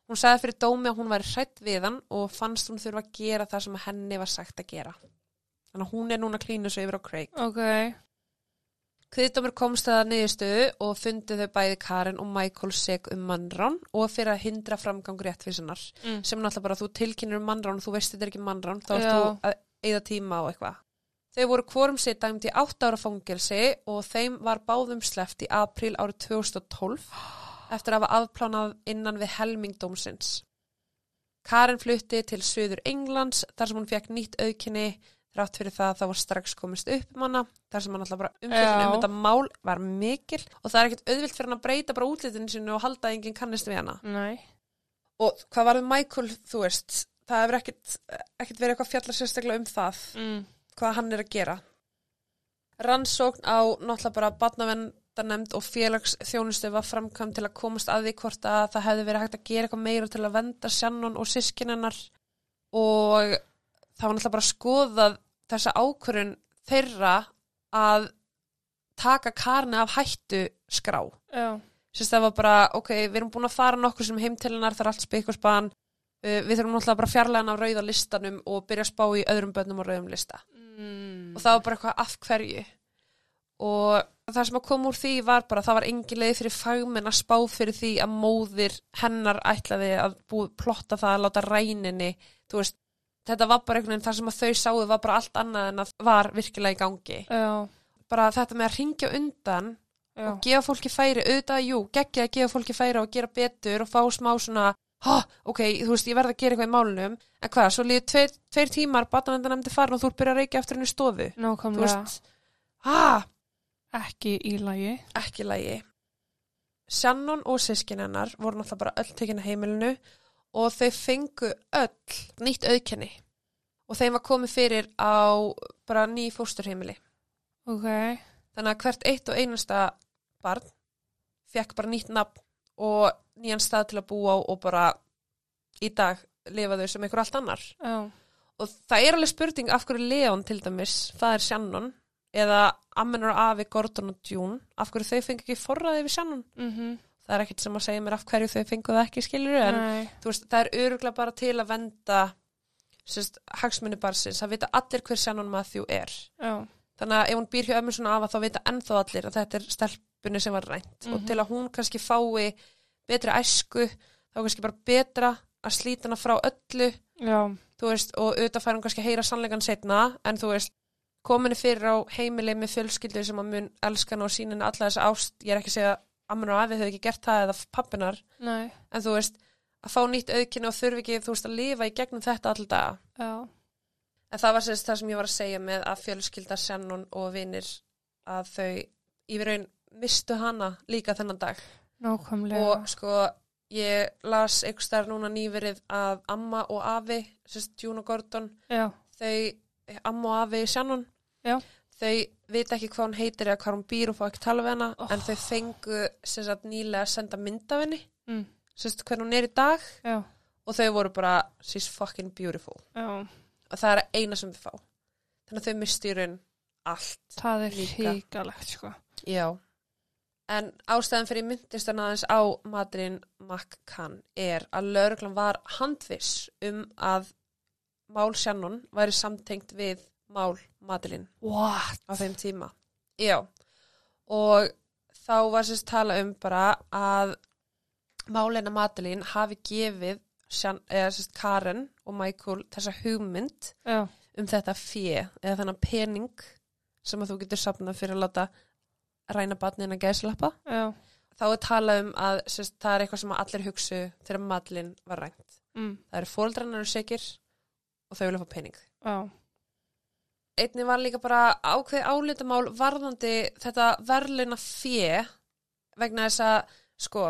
Hún sagði fyrir dómi að hún væri hrætt við hann og fannst hún þurfa að gera það sem henni var sagt að gera. Þannig að hún er núna klínu svo yfir á Craig. Ok. Kviðdómur komst að niðurstöðu og fundi þau bæði Karen og Michael seg um mannrán og fyrir að hindra framgang réttvísunar Mm. sem náttúrulega bara þú tilkynir um mannrán og þú veist þetta er ekki mannrán þá ert Já. þú að eigða tíma á eitthvað. Þau voru hvorum sér dæmt í 8 ára fangelsi og þeim var báðum sleft í apríl árið 2012 eftir að hafa afplánað innan við helmingdómsins. Karen flutti til Suður Englands þar sem hún fekk nýtt auðkynni þrátt fyrir það að það var strax komist upp um hana þar sem hann alltaf bara umfjöldin Já. um þetta mál var mikil og það er ekkert auðvilt fyrir hann að breyta bara útlitinu sinu og halda að enginn kannist við hana Nei. og hvað var Michael, þú veist það hefur ekkert, ekkert verið eitthvað fjallar sérstaklega um það Mm. hvað hann er að gera rannsókn á náttúrulega bara barnavendanemnd og félagsþjónustu var framkvæm til að komast að því hvort að það hefði verið hægt að gera eitthvað meira til að venda Shannon og sískinennar og það var náttúrulega bara skoðað þessa ákvörun þeirra að taka karni af hættu skrá. Sérst það var bara, ok, við erum búin að fara nokkur sem heim til hennar, það er allt spikk og span uh, við þurfum náttúrulega bara fjarlæðan af rauða listanum og byrja að spá í öðrum bönnum á rauðum lista Mm. og það var bara eitthvað af hverju og það sem að koma úr því var bara það var engin leið fyrir fagmenn að spá fyrir því að móðir hennar ætlaði að bú, plotta það að láta ræninni þú veist, þetta var bara einhvern veginn það sem að þau sáðu var bara allt annað en að var virkilega í gangi Já. bara þetta með að ringja undan Já. og gefa fólki færi, auðvitað, jú, geggja að gefa fólki færi og gera betur og fá smá svona, ok, þú veist, ég verð að gera eitthvað í málunum, en hvað, svo líður tveir, tveir tímar, batavenda nefndi farin og þú ert byrjað að reykja eftir henni stofu, þú Nákvæmlega. veist, ha, Ekki í lagi. ekki lægi. Shannon og sískin hennar voru náttúrulega bara öll tekin að heimilinu og þau fengu öll nýtt auðkenni og þeim var komið fyrir á bara ný fósturheimili. Ok. Þannig að hvert eitt og einasta barn fekk bara nýtt nafn og nýjan stað til að búa á og bara í dag lifa þau sem einhver allt annar. Já. Og það er alveg spurning af hverju Leon til dæmis, það er Shannon, eða Ammen og Afi, Gordon og June, af hverju þau fengi ekki forraði við Shannon. Mm Það er ekkert sem að segja mér af hverju þau fengu það ekki skilur en veist, það er öruglega bara til að venda hagsmunni barsins, það vita allir hver Shannon Matthew er. Já. Þannig að ef hún býr hjá ömmu svona afa þá vita ennþá allir að þetta er stelpunni sem var rænt og Mhm. til að hún kannski fái betri æsku þá kannski bara betra að slíta hana frá öllu veist, og auðvitað fær hún kannski að heyra sannleikan setna en þú veist, kominni fyrir á heimili með fjölskyldu sem að mun elskan og sínin alla þessa ást, ég er ekki að segja amman og afi þau ekki gert það eða pappinar Nei. en þú veist, að fá nýtt auðkynni og þurfi ekki, þú veist, að lifa í gegnum þetta alltaf. En það var sérst það sem ég var að segja með að fjölskylda Shannon og vinir að þau yfir raun mistu hana líka þennan dag. Nákvæmlega. Og sko, ég las einhvers þar núna nýverið að amma og afi, sérst June og Gordon, Já. þau, amma og afi Shannon, Já. Þau vita ekki hvað hún heitir eða hvað hún býr og fá ekki tala við hana, Oh. en þau fengu að nýlega að senda mynd af henni, Mm. sérst hvernig hún er í dag Já. og þau voru bara, she's fucking beautiful. Já. Og það er eina sem þau fá. Þannig að þau misti í raun allt. Það er híkalegt, sko. Já. En ástæðan fyrir myndist hann aðeins á Madrin McCann er að lauruglan var handviss um að mál Shannon væri samtengt við mál Madrin What? á þeim tíma. Já. Og þá var sérst tala um bara að málina Madeleine hafi gefið Shan, eða sérst Karen og Michael þessa hugmynd Já. um þetta fjö eða þennan pening sem að þú getur sapnað fyrir að láta ræna batnina gæslappa Já. þá er talað um að sérst, það er eitthvað sem að allir hugsu þegar Madeline var rænt Mm. það eru fóldrannar og sekir og þau vilja fá pening Já. Einnig var líka bara ákveði álítamál varðandi þetta verðluna fjö vegna þess að sko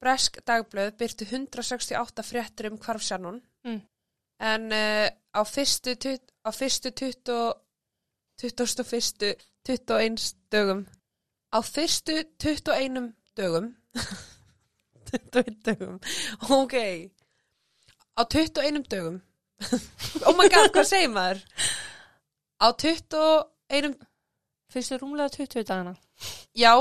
Bresk dagblöð byrtu 168 fréttur um hvarf Shannon Mm. en uh, á fyrstu á fyrstu 20 21. 21 dögum á fyrstu 21 dögum 21 dögum ok á 21 dögum oh my god, hvað segir maður á 21 Fyrstu rúmlega 20 dagana. já,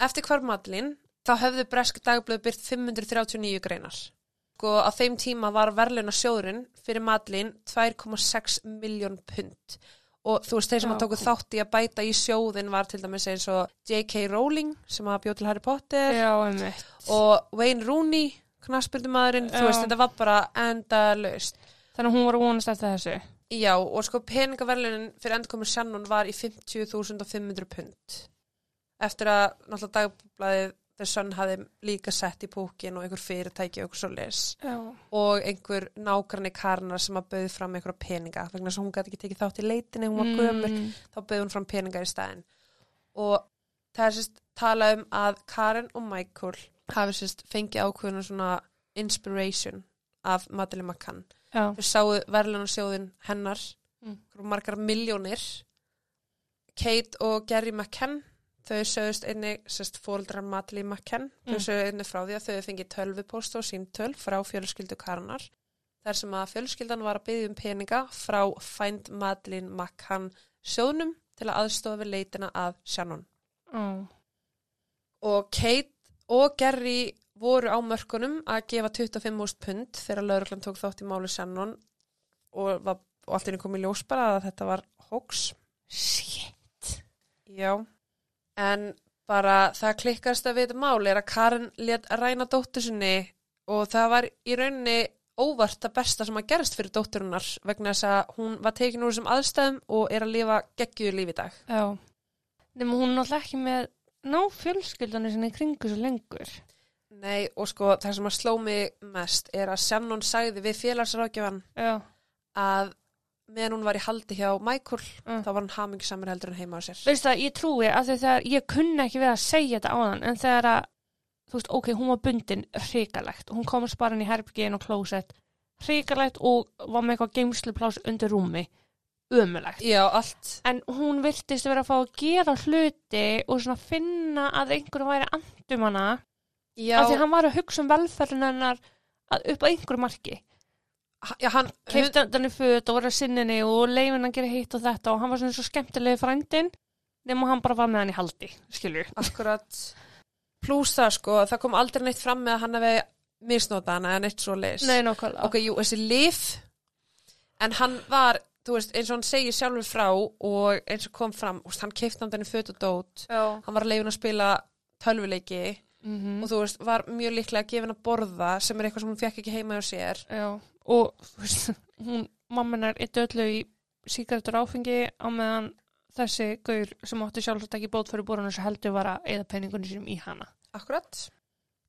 eftir hvar Madlin þá höfðu bresk dagblöð byrt 539 greinar sko á þeim tíma var verðluna sjóðurinn fyrir Madlin 2,6 miljón pund og þú veist þeir sem að tóku þátt í að bæta í sjóðin var til dæmis eins og J.K. Rowling sem að bjóð til Harry Potter Já, og Wayne Rooney knastbyrdumadurinn, þú veist þetta var bara enda laust Þannig að hún var að vonast eftir þessu. Já, og sko peningaverlunin fyrir endurkomu Shannon var í 50.500 pund eftir að náttúrulega dagblæðið The Sun hafði líka sett í púkin og einhver fyrirtæki og einhver svo lis Já. og einhver nágranni karnar sem að bauði fram einhverja peninga vegna þess að hún gæti ekki tekið þátt í leitinni, hún var gömur Mm. þá bauði hún fram peninga í staðinn og það er sérst talað um að Karen og Michael hafi sérst fengið ákveðinu svona inspiration af Madeleine McCann Já. þau sáu verðlunarsjóðin hennar Mm. mm. margar miljónir Kate og Gary McCann þau sögust einni sérst fóldrar Madeleine þau Mm. sögðu einni frá því að þau fengið tölvupost og síntöl frá fjölskyldu Karanar þar sem að fjölskyldan var að byggja um peninga frá Find Madeleine McCann sjóðnum til að aðstofa við leitina að Shannon Já. og Kate og Gary voru á mörkunum að gefa 25.000 pund þegar lauruglan tók þátt í máli Shannon og, var, og allt inni kom í ljós bara að þetta var hoax. Shit. Já, en bara það klikkast að við þetta máli er að Karen let ræna dóttur sinni og það var í rauninni óvart það besta sem að gerast fyrir dótturinnar vegna þess að hún var tekin úr þessum aðstæðum og er að lifa geggjuðu lífi í dag. Já. Nefnum hún er náttúrulega ekki með ná fjölskyldunni sinni kringu svo lengur. Nei, og sko það sem að sló mig mest er að Shannon sagði við félagsrákjöfan Já. að meðan hún var í haldi hjá Michael Mm. þá var hann hamingisamur heldur en heima á sér. Veist það, ég trúi að þegar ég kunni ekki við að segja þetta á hann en þegar að, þú veist, ok, hún var bundin hrikalegt. Hún komast bara inn í herbygin og klósett hrikalegt og var með eitthvað geimsluplás undir rúmi. Ömulegt. Já, allt. En hún virtist vera að fá að gera hluti og svona finna að einhverju væri andum hana Já, af því hann var að hugsa um velferðin hennar að upp á einhverju marki. já hann, hann í föt og var að sinninni og leifin að gera hitt og þetta og hann var svona svo skemmtilegi frændin nema hann bara var með hann í haldi, skilur. akkurat pluss það sko, það kom aldrei neitt fram með að hann hefði misnóta hana eða neitt svo leis. Nei, nákvæmlega. Ok, jú, þessi lif, en hann var, þú veist, eins og hann segir sjálfur frá og eins og kom fram, úst, hann keifti hann þenni föt og dót, Já. hann var leifin að spila tölvuleiki Mm og þú veist, var mjög líklega gefin að borða sem er eitthvað sem hún fekk ekki heima hjá sér. Já. Og, þú veist, hún, mamminar er döðlu í síkaretur áfengi á meðan þessi gaur sem átti sjálfsagt ekki bót fyrir búrunum sem heldur var að eða penningunni sínum í hana. Akkurat.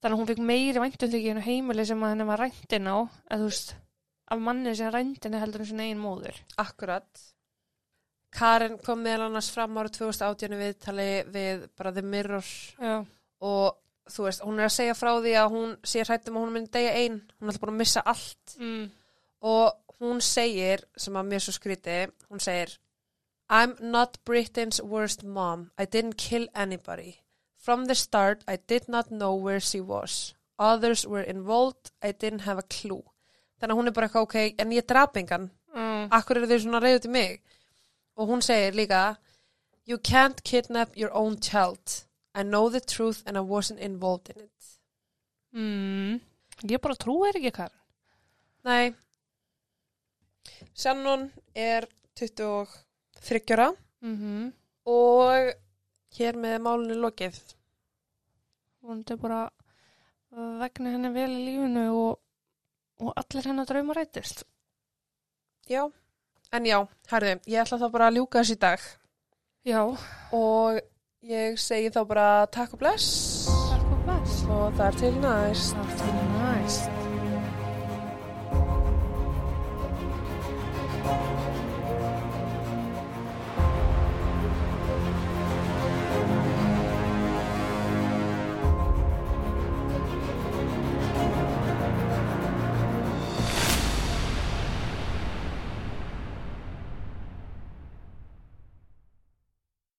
Þannig að hún fikk meiri væntum því henni heimili sem að henni var ræntin á, eða þú veist, af manni sem ræntin heldur en sinni eigin móður. Akkurat. Karen kom meðal annars fram árið 2018 viðtali við bara The Mirror Já. og þú veist, hún er að segja frá því að hún sé hrættum að hún myndi degja einn, hún er alltaf búin að missa allt Mm. og hún segir, sem að mér svo skríti, hún segir I'm not Britain's worst mom. I didn't kill anybody. From the start, I did not know where she was. Others were involved. I didn't have a clue. Þannig að hún er bara eitthvað, ok, en ég drap engan. Mm. Akkur eru þau svona reyðu til mig? Og hún segir líka, You can't kidnap your own child. I know the truth and I wasn't involved in it. Mm. Ég bara trúi þér ekki, Karin. Nei. Shannon er 23 ára Mm -hmm. og hér með málunni lokið. Hún er bara vegna henni vel í lífinu og, og allir hennar drauma rætist. Já. En já, herðu, ég ætla þá bara að ljúka þess í dag Já. og ég segi þá bara takk og bless Takk og bless. og það er til næst.